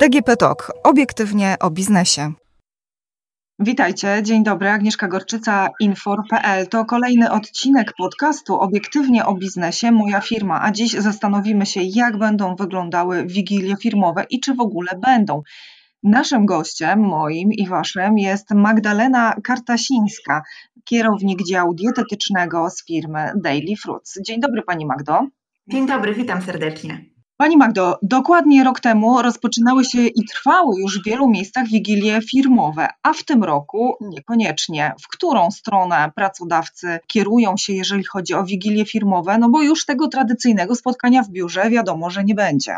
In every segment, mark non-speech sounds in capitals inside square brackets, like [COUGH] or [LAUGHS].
DGP Talk. Obiektywnie o biznesie. Witajcie, dzień dobry, Agnieszka Gorczyca, Infor.pl. To kolejny odcinek podcastu Obiektywnie o biznesie, moja firma, a dziś zastanowimy się, jak będą wyglądały wigilie firmowe i czy w ogóle będą. Naszym gościem, moim i waszym, jest Magdalena Kartasińska, kierownik działu dietetycznego z firmy Daily Fruits. Dzień dobry Pani Magdo. Dzień dobry, witam serdecznie. Pani Magdo, dokładnie rok temu rozpoczynały się i trwały już w wielu miejscach wigilie firmowe, a w tym roku niekoniecznie. W którą stronę pracodawcy kierują się, jeżeli chodzi o wigilie firmowe? No bo już tego tradycyjnego spotkania w biurze wiadomo, że nie będzie.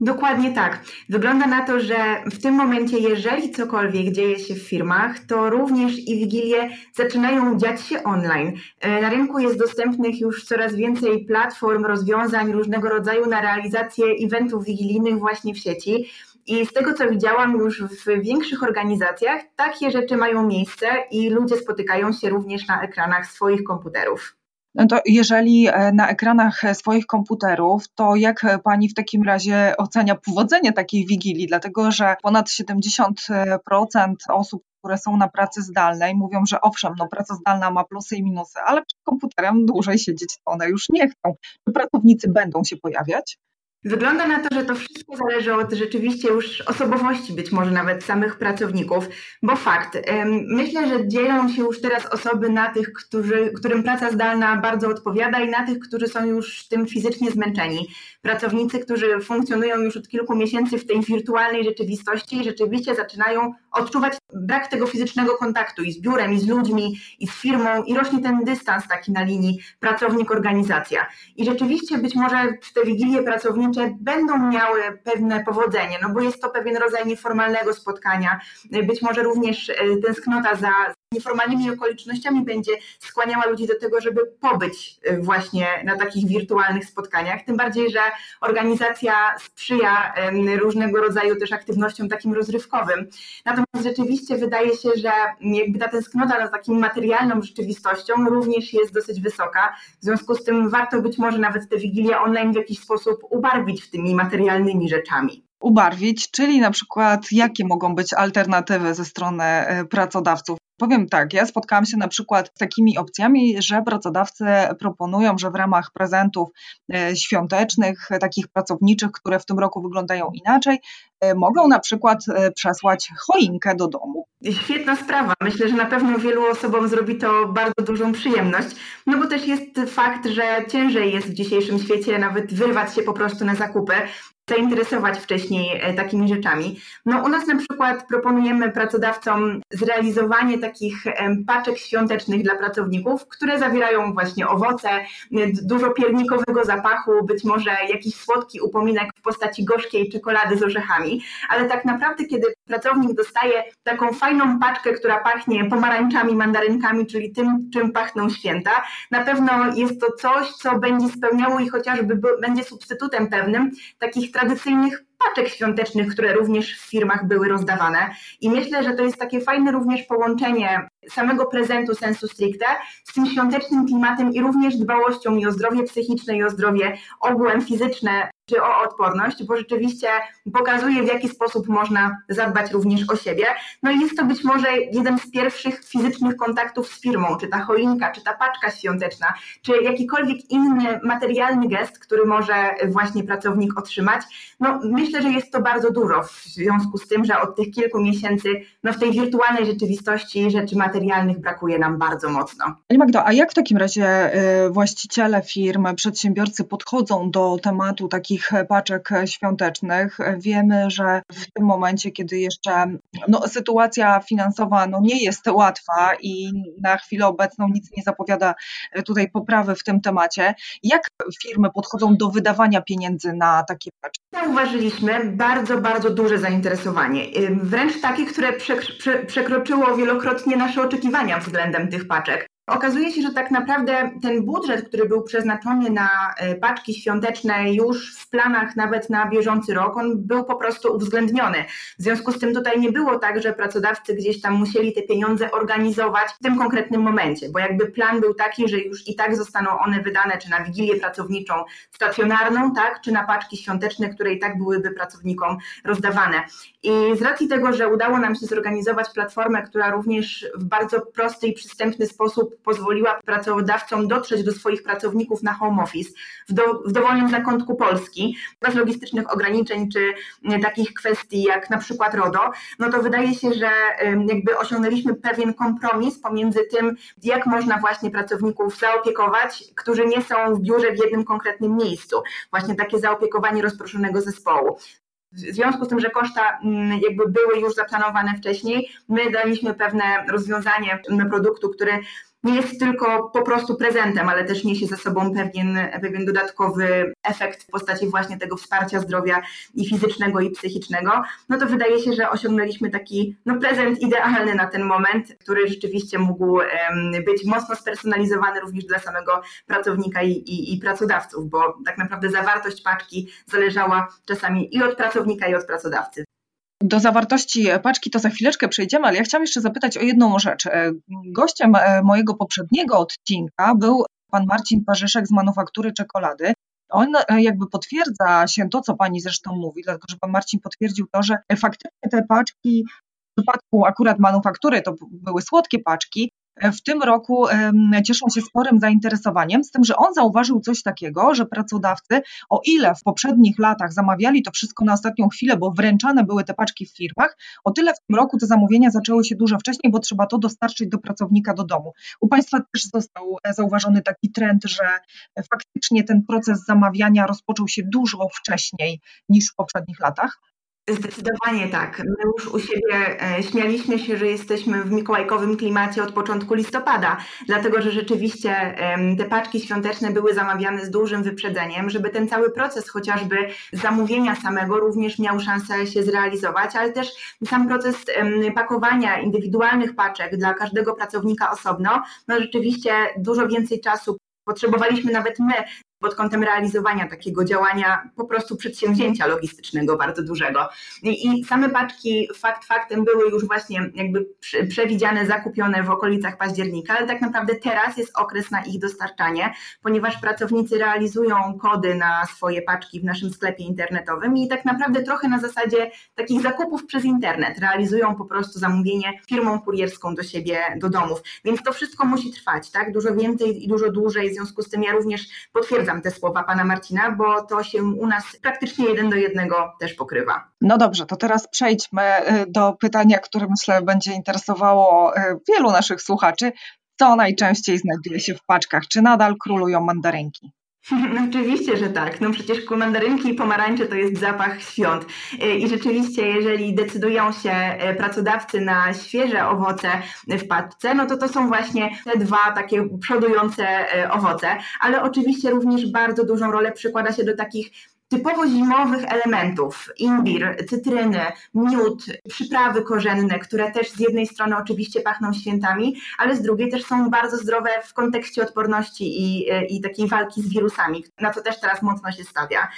Dokładnie tak. Wygląda na to, że w tym momencie, jeżeli cokolwiek dzieje się w firmach, to również i wigilie zaczynają dziać się online. E, na rynku jest dostępnych już coraz więcej platform, rozwiązań różnego rodzaju na realizację eventów wigilijnych właśnie w sieci. I z tego, co widziałam już w większych organizacjach, takie rzeczy mają miejsce i ludzie spotykają się również na ekranach swoich komputerów. No to jeżeli e, na ekranach swoich komputerów, to jak pani w takim razie ocenia powodzenie takiej wigilii? Dlatego, że ponad 70% osób, które są na pracy zdalnej, mówią, że owszem, no praca zdalna ma plusy i minusy, ale przed komputerem dłużej siedzieć to one już nie chcą. Czy pracownicy będą się pojawiać? Wygląda na to, że to wszystko zależy od rzeczywiście już osobowości, być może nawet samych pracowników, bo fakt, myślę, że dzielą się już teraz osoby na tych, którzy, którym praca zdalna bardzo odpowiada i na tych, którzy są już tym fizycznie zmęczeni. Pracownicy, którzy funkcjonują już od kilku miesięcy w tej wirtualnej rzeczywistości, rzeczywiście zaczynają odczuwać brak tego fizycznego kontaktu i z biurem, i z ludźmi, i z firmą, i rośnie ten dystans taki na linii pracownik-organizacja. I rzeczywiście być może te wigilie będą miały pewne powodzenie, no bo jest to pewien rodzaj nieformalnego spotkania, być może również e, tęsknota za nieformalnymi okolicznościami będzie skłaniała ludzi do tego, żeby pobyć y, właśnie na takich wirtualnych spotkaniach. Tym bardziej, że organizacja sprzyja różnego rodzaju też aktywnościom takim rozrywkowym. Natomiast rzeczywiście wydaje się, że jakby ta tęsknota za takim materialną rzeczywistością również jest dosyć wysoka. W związku z tym warto być może nawet te wigilie online w jakiś sposób ubarwić tymi materialnymi rzeczami ubarwić, czyli na przykład jakie mogą być alternatywy ze strony e, pracodawców. Powiem tak, ja spotkałam się na przykład z takimi opcjami, że pracodawcy proponują, że w ramach prezentów e, świątecznych, takich pracowniczych, które w tym roku wyglądają inaczej, e, mogą na przykład przesłać choinkę do domu. Świetna sprawa. Myślę, że na pewno wielu osobom zrobi to bardzo dużą przyjemność, no bo też jest fakt, że ciężej jest w dzisiejszym świecie nawet wyrwać się po prostu na zakupy zainteresować wcześniej e, takimi rzeczami. No u nas na przykład proponujemy pracodawcom zrealizowanie takich paczek świątecznych dla pracowników, które zawierają właśnie owoce, dużo piernikowego zapachu, być może jakiś słodki upominek w postaci gorzkiej czekolady z orzechami, ale tak naprawdę kiedy pracownik dostaje taką fajną paczkę, która pachnie pomarańczami, mandarynkami, czyli tym, czym pachną święta, na pewno jest to coś, co będzie spełniało i chociażby będzie substytutem pewnym takich tradycyjnych paczek świątecznych, które również w firmach były rozdawane. I myślę, że to jest takie fajne również połączenie samego prezentu sensu stricte z tym świątecznym klimatem i również dbałością i o zdrowie psychiczne, i o zdrowie ogółem fizyczne czy o odporność, bo rzeczywiście pokazuje, w jaki sposób można zadbać również o siebie. No i jest to być może jeden z pierwszych fizycznych kontaktów z firmą, czy ta choinka, czy ta paczka świąteczna, czy jakikolwiek inny materialny gest, który może właśnie pracownik otrzymać. No myślę, że jest to bardzo dużo w związku z tym, że od tych kilku miesięcy no w tej wirtualnej rzeczywistości rzeczy materialnych brakuje nam bardzo mocno. Pani Magdo, a jak w takim razie y, właściciele firm, przedsiębiorcy podchodzą do tematu takich takich paczek świątecznych. Wiemy, że w tym momencie, kiedy jeszcze no, sytuacja finansowa no, nie jest łatwa i na chwilę obecną nic nie zapowiada tutaj poprawy w tym temacie, jak firmy podchodzą do wydawania pieniędzy na takie paczki? Zauważyliśmy bardzo, bardzo duże zainteresowanie. Wręcz takie, które przekroczyło wielokrotnie nasze oczekiwania względem tych paczek. Okazuje się, że tak naprawdę ten budżet, który był przeznaczony na e, paczki świąteczne już w planach nawet na bieżący rok, on był po prostu uwzględniony. W związku z tym tutaj nie było tak, że pracodawcy gdzieś tam musieli te pieniądze organizować w tym konkretnym momencie, bo jakby plan był taki, że już i tak zostaną one wydane czy na wigilię pracowniczą stacjonarną, tak, czy na paczki świąteczne, które i tak byłyby pracownikom rozdawane. I z racji tego, że udało nam się zorganizować platformę, która również w bardzo prosty i przystępny sposób pozwoliła pracodawcom dotrzeć do swoich pracowników na home office w, do, w dowolnym zakątku Polski, bez logistycznych ograniczeń czy takich kwestii jak na przykład RODO, no to wydaje się, że jakby osiągnęliśmy pewien kompromis pomiędzy tym, jak można właśnie pracowników zaopiekować, którzy nie są w biurze w jednym konkretnym miejscu. Właśnie takie zaopiekowanie rozproszonego zespołu. W związku z tym, że koszta mm, jakby były już zaplanowane wcześniej, my daliśmy pewne rozwiązanie produktu, który nie jest tylko po prostu prezentem, ale też niesie ze sobą pewien, pewien dodatkowy efekt w postaci właśnie tego wsparcia zdrowia i fizycznego, i psychicznego, no to wydaje się, że osiągnęliśmy taki no, prezent idealny na ten moment, który rzeczywiście mógł być mocno spersonalizowany również dla samego pracownika i, i, i pracodawców, bo tak naprawdę zawartość paczki zależała czasami i od pracownika, i od pracodawcy. Do zawartości paczki to za chwileczkę przejdziemy, ale ja chciałam jeszcze zapytać o jedną rzecz. E, gościem e, mojego poprzedniego odcinka był pan Marcin Parzyszek z Manufaktury Czekolady. On e, jakby potwierdza się to, co pani zresztą mówi, dlatego że pan Marcin potwierdził to, że faktycznie te paczki w przypadku akurat manufaktury to były słodkie paczki, w tym roku cieszą się sporym zainteresowaniem, z tym, że on zauważył coś takiego, że pracodawcy, o ile w poprzednich latach zamawiali to wszystko na ostatnią chwilę, bo wręczane były te paczki w firmach, o tyle w tym roku te zamówienia zaczęły się dużo wcześniej, bo trzeba to dostarczyć do pracownika do domu. U Państwa też został e, zauważony taki trend, że faktycznie ten proces zamawiania rozpoczął się dużo wcześniej niż w poprzednich latach. Zdecydowanie tak. My już u siebie e, śmialiśmy się, że jesteśmy w mikołajkowym klimacie od początku listopada, dlatego że rzeczywiście te paczki świąteczne były zamawiane z dużym wyprzedzeniem, żeby ten cały proces chociażby zamówienia samego również miał szansę się zrealizować, ale też sam proces pakowania indywidualnych paczek dla każdego pracownika osobno, no rzeczywiście dużo więcej czasu potrzebowaliśmy nawet my pod kątem realizowania takiego działania, po prostu przedsięwzięcia logistycznego bardzo dużego. I, same paczki fakt faktem były już właśnie jakby przewidziane, zakupione w okolicach października, ale tak naprawdę teraz jest okres na ich dostarczanie, ponieważ pracownicy realizują kody na swoje paczki w naszym sklepie internetowym i tak naprawdę trochę na zasadzie takich zakupów przez internet realizują po prostu zamówienie firmą kurierską do siebie, do domów. Więc to wszystko musi trwać, tak? Dużo więcej i dużo dłużej, w związku z tym ja również potwierdzam, potwierdzam te słowa pana Marcina, bo to się u nas praktycznie jeden do jednego też pokrywa. No dobrze, to teraz przejdźmy y, do pytania, które myślę będzie interesowało y, wielu naszych słuchaczy. Co najczęściej znajduje się w paczkach? Czy nadal królują mandarynki? [LAUGHS] Oczywiście, że tak. No przecież mandarynki i pomarańcze to jest zapach świąt. Y, I rzeczywiście, jeżeli decydują się pracodawcy na świeże owoce w paczce, no to to są właśnie te dwa takie przodujące owoce. Ale oczywiście również bardzo dużą rolę przykłada się do takich typowo zimowych elementów, imbir, cytryny, miód, przyprawy korzenne, które też z jednej strony oczywiście pachną świętami, ale z drugiej też są bardzo zdrowe w kontekście odporności i, i takiej walki z wirusami, na co też teraz mocno się stawia.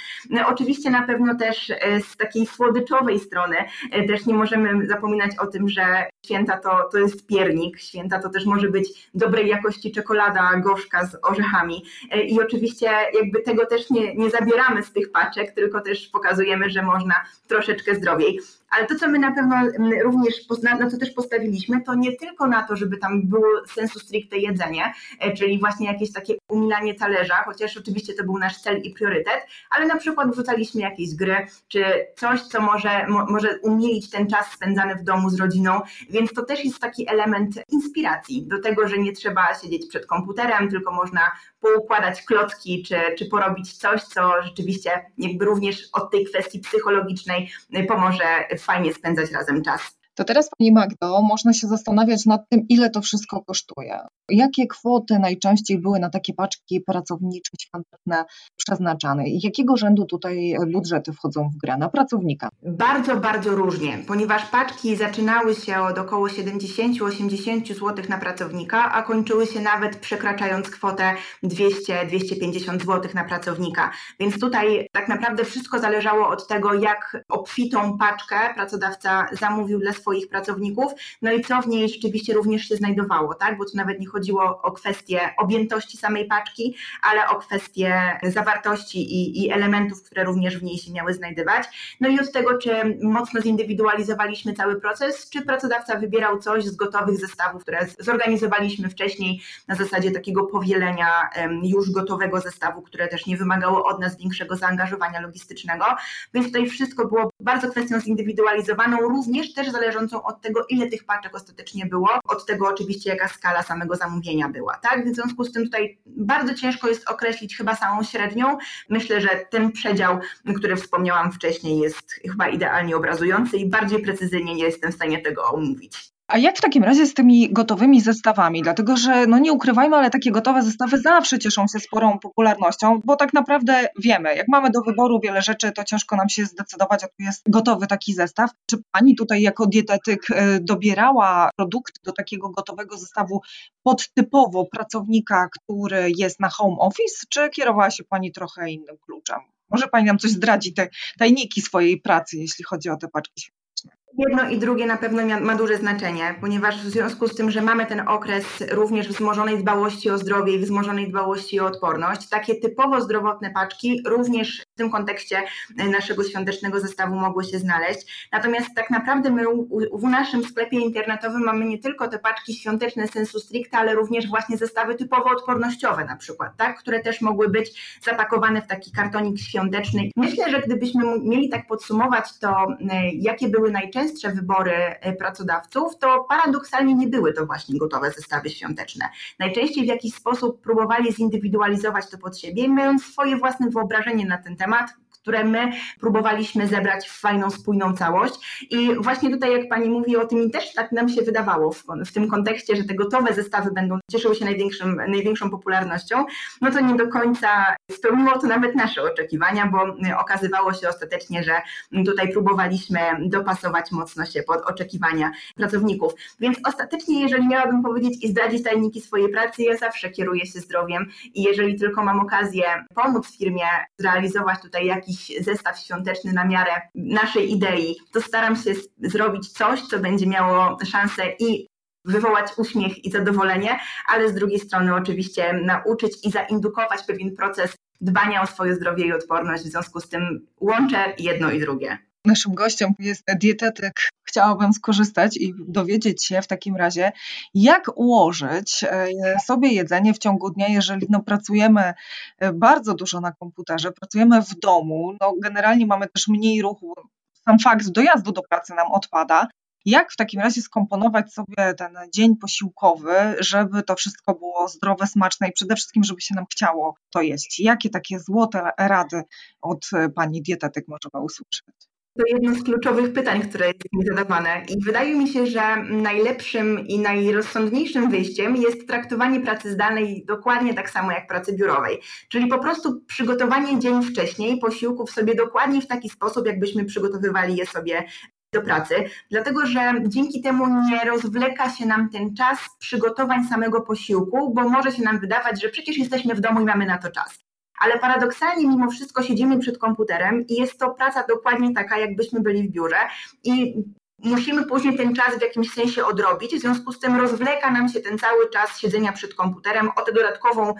Oczywiście na pewno też e, z takiej słodyczowej strony e, też nie możemy zapominać o tym, że święta to, to jest piernik, święta to też może być dobrej jakości czekolada gorzka z orzechami. E, i oczywiście jakby tego też nie, nie zabieramy z tych paczek, tylko też pokazujemy, że można troszeczkę zdrowiej. Ale to, co my na pewno mm, również, na co też postawiliśmy, to nie tylko na to, żeby tam było sensu stricte jedzenie, e, czyli właśnie jakieś takie umilanie talerza, chociaż oczywiście to był nasz cel i priorytet, ale na przykład wrzucaliśmy jakieś gry, czy coś, co może, może umilić ten czas spędzany w domu z rodziną, więc to też jest taki element inspiracji do tego, że nie trzeba siedzieć przed komputerem, tylko można poukładać klocki, czy, czy porobić coś, co rzeczywiście jakby również od tej kwestii psychologicznej pomoże fajnie spędzać razem czas. To teraz Pani Magdo, można się zastanawiać nad tym, ile to wszystko kosztuje. Jakie kwoty najczęściej były na takie paczki pracownicze, świąteczne przeznaczane i jakiego rzędu tutaj budżety wchodzą w grę na pracownika? Bardzo, bardzo różnie, ponieważ paczki zaczynały się od około 70-80 zł na pracownika, a kończyły się nawet przekraczając kwotę 200-250 zł na pracownika. Więc tutaj tak naprawdę wszystko zależało od tego, jak obfitą paczkę pracodawca zamówił dla swoich pracowników, no i co w niej rzeczywiście również się znajdowało, tak? Bo tu nawet nie chodziło o kwestię objętości samej paczki, ale o kwestię zawartości i, i elementów, które również w niej się miały znajdować. No i od tego, czy mocno zindywidualizowaliśmy cały proces, czy pracodawca wybierał coś z gotowych zestawów, które zorganizowaliśmy wcześniej na zasadzie takiego powielenia już gotowego zestawu, które też nie wymagało od nas większego zaangażowania logistycznego. Więc tutaj wszystko było bardzo kwestią zindywidualizowaną, również też zależącą od tego, ile tych paczek ostatecznie było, od tego oczywiście, jaka skala samego zamówienia była. Tak? W związku z tym tutaj bardzo ciężko jest określić chyba samą średnią. Myślę, że ten przedział, który wspomniałam wcześniej, jest chyba idealnie obrazujący i bardziej precyzyjnie nie jestem w stanie tego omówić. A jak w takim razie z tymi gotowymi zestawami? Dlatego, że no nie ukrywajmy, ale takie gotowe zestawy zawsze cieszą się sporą popularnością, bo tak naprawdę wiemy, jak mamy do wyboru wiele rzeczy, to ciężko nam się zdecydować, a tu jest gotowy taki zestaw. Czy pani tutaj jako dietetyk y, dobierała produkty do takiego gotowego zestawu pod typowo pracownika, który jest na home office, czy kierowała się pani trochę innym kluczem? Może pani nam coś zdradzi, te tajniki swojej pracy, jeśli chodzi o te paczki Jedno i drugie na pewno ma duże znaczenie, ponieważ w związku z tym, że mamy ten okres również wzmożonej dbałości o zdrowie i wzmożonej dbałości o odporność, takie typowo zdrowotne paczki również w tym kontekście naszego świątecznego zestawu mogły się znaleźć. Natomiast tak naprawdę my w naszym sklepie internetowym mamy nie tylko te paczki świąteczne sensu stricte, ale również właśnie zestawy typowo odpornościowe na przykład, tak, które też mogły być zapakowane w taki kartonik świąteczny. Myślę, że gdybyśmy mieli tak podsumować to, jakie były najczęściej najczęstsze wybory e, pracodawców, to paradoksalnie nie były to właśnie gotowe zestawy świąteczne. Najczęściej w jakiś sposób próbowali zindywidualizować to pod siebie, mając swoje własne wyobrażenie na ten temat, które my próbowaliśmy zebrać w fajną, spójną całość. I właśnie tutaj, jak Pani mówi o tym, i też tak nam się wydawało w, w tym kontekście, że te gotowe zestawy będą cieszyły się największym, największą popularnością, no to nie do końca spełniło to nawet nasze oczekiwania, bo okazywało się ostatecznie, że tutaj próbowaliśmy dopasować mocno się pod oczekiwania pracowników. Więc ostatecznie, jeżeli miałabym powiedzieć i zdradzić tajniki swojej pracy, ja zawsze kieruję się zdrowiem i jeżeli tylko mam okazję pomóc firmie zrealizować tutaj jakiś jakiś zestaw świąteczny na miarę naszej idei, to staram się zrobić coś, co będzie miało szansę i wywołać uśmiech i zadowolenie, ale z drugiej strony oczywiście nauczyć i zaindukować pewien proces dbania o swoje zdrowie i odporność. W związku z tym łączę jedno i drugie. Naszym gościem jest dietetyk. Chciałabym skorzystać i dowiedzieć się w takim razie, jak ułożyć e, sobie jedzenie w ciągu dnia, jeżeli no, pracujemy e, bardzo dużo na komputerze, pracujemy w domu, no, generalnie mamy też mniej ruchu. Sam fakt dojazdu do pracy nam odpada. Jak w takim razie skomponować sobie ten dzień posiłkowy, żeby to wszystko było zdrowe, smaczne i przede wszystkim, żeby się nam chciało to jeść? Jakie takie złote rady od e, pani dietetyk możemy usłyszeć? To jedno z kluczowych pytań, które jest mi zadawane. I wydaje mi się, że najlepszym i najrozsądniejszym wyjściem jest traktowanie pracy zdalnej dokładnie tak samo jak pracy biurowej. Czyli po prostu przygotowanie dzień wcześniej posiłków sobie dokładnie w taki sposób, jakbyśmy przygotowywali je sobie do pracy, dlatego że dzięki temu nie rozwleka się nam ten czas przygotowań samego posiłku, bo może się nam wydawać, że przecież jesteśmy w domu i mamy na to czas ale paradoksalnie mimo wszystko siedzimy przed komputerem i jest to praca dokładnie taka, jakbyśmy byli w biurze i musimy później ten czas w jakimś sensie odrobić, w związku z tym rozwleka nam się ten cały czas siedzenia przed komputerem o tę dodatkową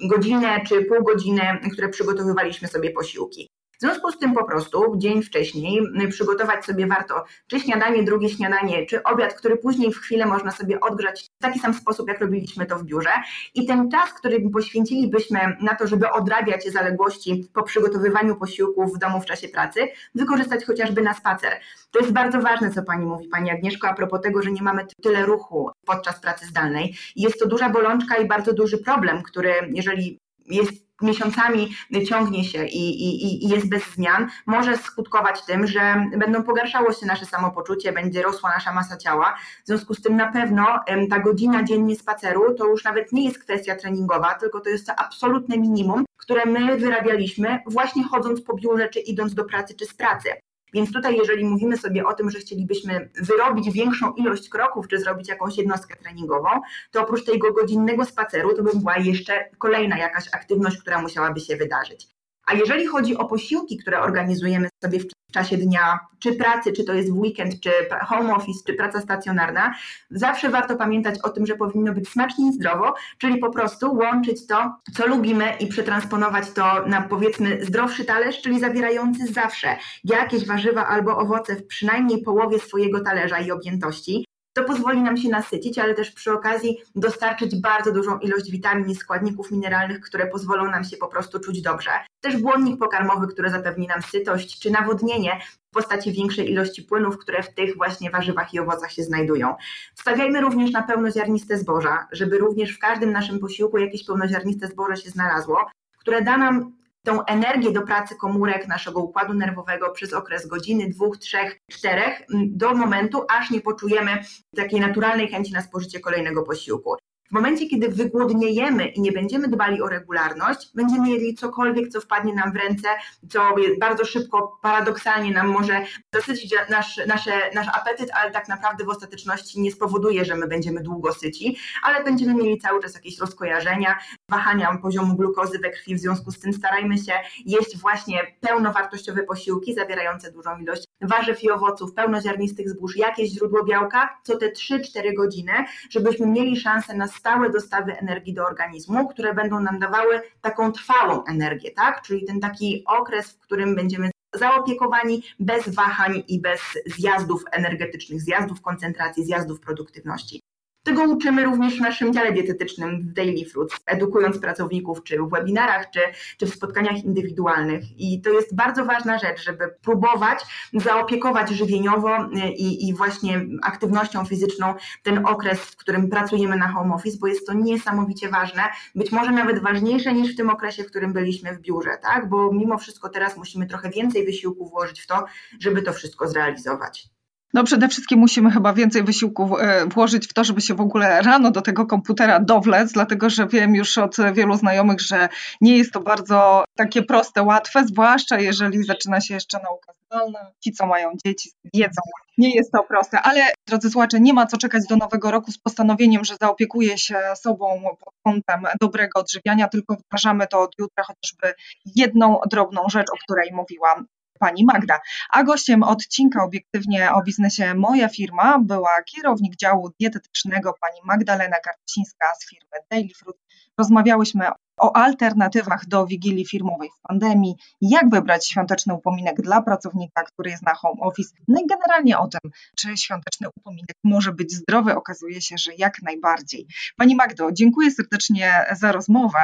godzinę czy pół godziny, które przygotowywaliśmy sobie posiłki. W związku z tym po prostu dzień wcześniej przygotować sobie warto czy śniadanie, drugie śniadanie, czy obiad, który później w chwilę można sobie odgrzać w taki sam sposób, jak robiliśmy to w biurze. I ten czas, który poświęcilibyśmy na to, żeby odrabiać zaległości po przygotowywaniu posiłków w domu w czasie pracy, wykorzystać chociażby na spacer. To jest bardzo ważne, co Pani mówi, Pani Agnieszko, a propos tego, że nie mamy tyle ruchu podczas pracy zdalnej. Jest to duża bolączka i bardzo duży problem, który, jeżeli jest miesiącami ciągnie się i, i, i jest bez zmian, może skutkować tym, że będą pogarszało się nasze samopoczucie, będzie rosła nasza masa ciała. W związku z tym na pewno ta godzina dziennie spaceru to już nawet nie jest kwestia treningowa, tylko to jest to absolutne minimum, które my wyrabialiśmy właśnie chodząc po biurze, czy idąc do pracy, czy z pracy. Więc tutaj, jeżeli mówimy sobie o tym, że chcielibyśmy wyrobić większą ilość kroków, czy zrobić jakąś jednostkę treningową, to oprócz tego godzinnego spaceru, to by była jeszcze kolejna jakaś aktywność, która musiałaby się wydarzyć. A jeżeli chodzi o posiłki, które organizujemy sobie w czasie dnia, czy pracy, czy to jest w weekend, czy home office, czy praca stacjonarna, zawsze warto pamiętać o tym, że powinno być smacznie i zdrowo, czyli po prostu łączyć to, co lubimy i przetransponować to na powiedzmy zdrowszy talerz, czyli zawierający zawsze jakieś warzywa albo owoce w przynajmniej połowie swojego talerza i objętości. To pozwoli nam się nasycić, ale też przy okazji dostarczyć bardzo dużą ilość witamin i składników mineralnych, które pozwolą nam się po prostu czuć dobrze. Też błonnik pokarmowy, który zapewni nam sytość, czy nawodnienie w postaci większej ilości płynów, które w tych właśnie warzywach i owocach się znajdują. Wstawiajmy również na pełnoziarniste zboża, żeby również w każdym naszym posiłku jakieś pełnoziarniste zboże się znalazło, które da nam tą energię do pracy komórek naszego układu nerwowego przez okres godziny, dwóch, trzech, czterech, do momentu, aż nie poczujemy takiej naturalnej chęci na spożycie kolejnego posiłku. W momencie, kiedy wygłodniejemy i nie będziemy dbali o regularność, będziemy jedli cokolwiek, co wpadnie nam w ręce, co bardzo szybko, paradoksalnie nam może zasycić nasz, nasze, nasz apetyt, ale tak naprawdę w ostateczności nie spowoduje, że my będziemy długo syci, ale będziemy mieli cały czas jakieś rozkojarzenia, wahania poziomu glukozy we krwi, w związku z tym starajmy się jeść właśnie pełnowartościowe posiłki zawierające dużą ilość warzyw i owoców, pełnoziarnistych zbóż, jakieś źródło białka co te 3-4 godziny, żebyśmy mieli szansę na stałe dostawy energii do organizmu, które będą nam dawały taką trwałą energię, tak? Czyli ten taki okres, w którym będziemy zaopiekowani bez wahań i bez zjazdów energetycznych, zjazdów koncentracji, zjazdów produktywności. Tego uczymy również w naszym dziale dietetycznym w Daily Fruits, edukując pracowników czy w webinarach, czy, czy w spotkaniach indywidualnych. I to jest bardzo ważna rzecz, żeby próbować zaopiekować żywieniowo y, i, i właśnie aktywnością fizyczną ten okres, w którym pracujemy na home office, bo jest to niesamowicie ważne, być może nawet ważniejsze niż w tym okresie, w którym byliśmy w biurze, tak? Bo mimo wszystko teraz musimy trochę więcej wysiłku włożyć w to, żeby to wszystko zrealizować. No przede wszystkim musimy chyba więcej wysiłku e, włożyć w to, żeby się w ogóle rano do tego komputera dowlec, dlatego że wiem już od wielu znajomych, że nie jest to bardzo takie proste, łatwe, zwłaszcza jeżeli zaczyna się jeszcze nauka zdalna. Ci, co mają dzieci, wiedzą, nie jest to proste, ale drodzy słuchacze, nie ma co czekać do nowego roku z postanowieniem, że zaopiekuje się sobą pod kątem dobrego odżywiania, tylko wdrażamy to od jutra chociażby jedną drobną rzecz, o której mówiłam pani Magda. A gościem odcinka obiektywnie o biznesie Moja Firma była kierownik działu dietetycznego pani Magdalena Karcińska z firmy Daily Fruit. Rozmawiałyśmy o alternatywach do wigilii firmowej w pandemii, jak wybrać świąteczny upominek dla pracownika, który jest na home office, no i generalnie o tym, czy świąteczny upominek może być zdrowy. Okazuje się, że jak najbardziej. Pani Magdo, dziękuję serdecznie za rozmowę.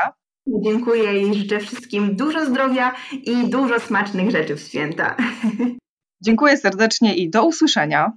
Dziękuję i życzę wszystkim dużo zdrowia i dużo smacznych rzeczy w święta. Dziękuję serdecznie i do usłyszenia.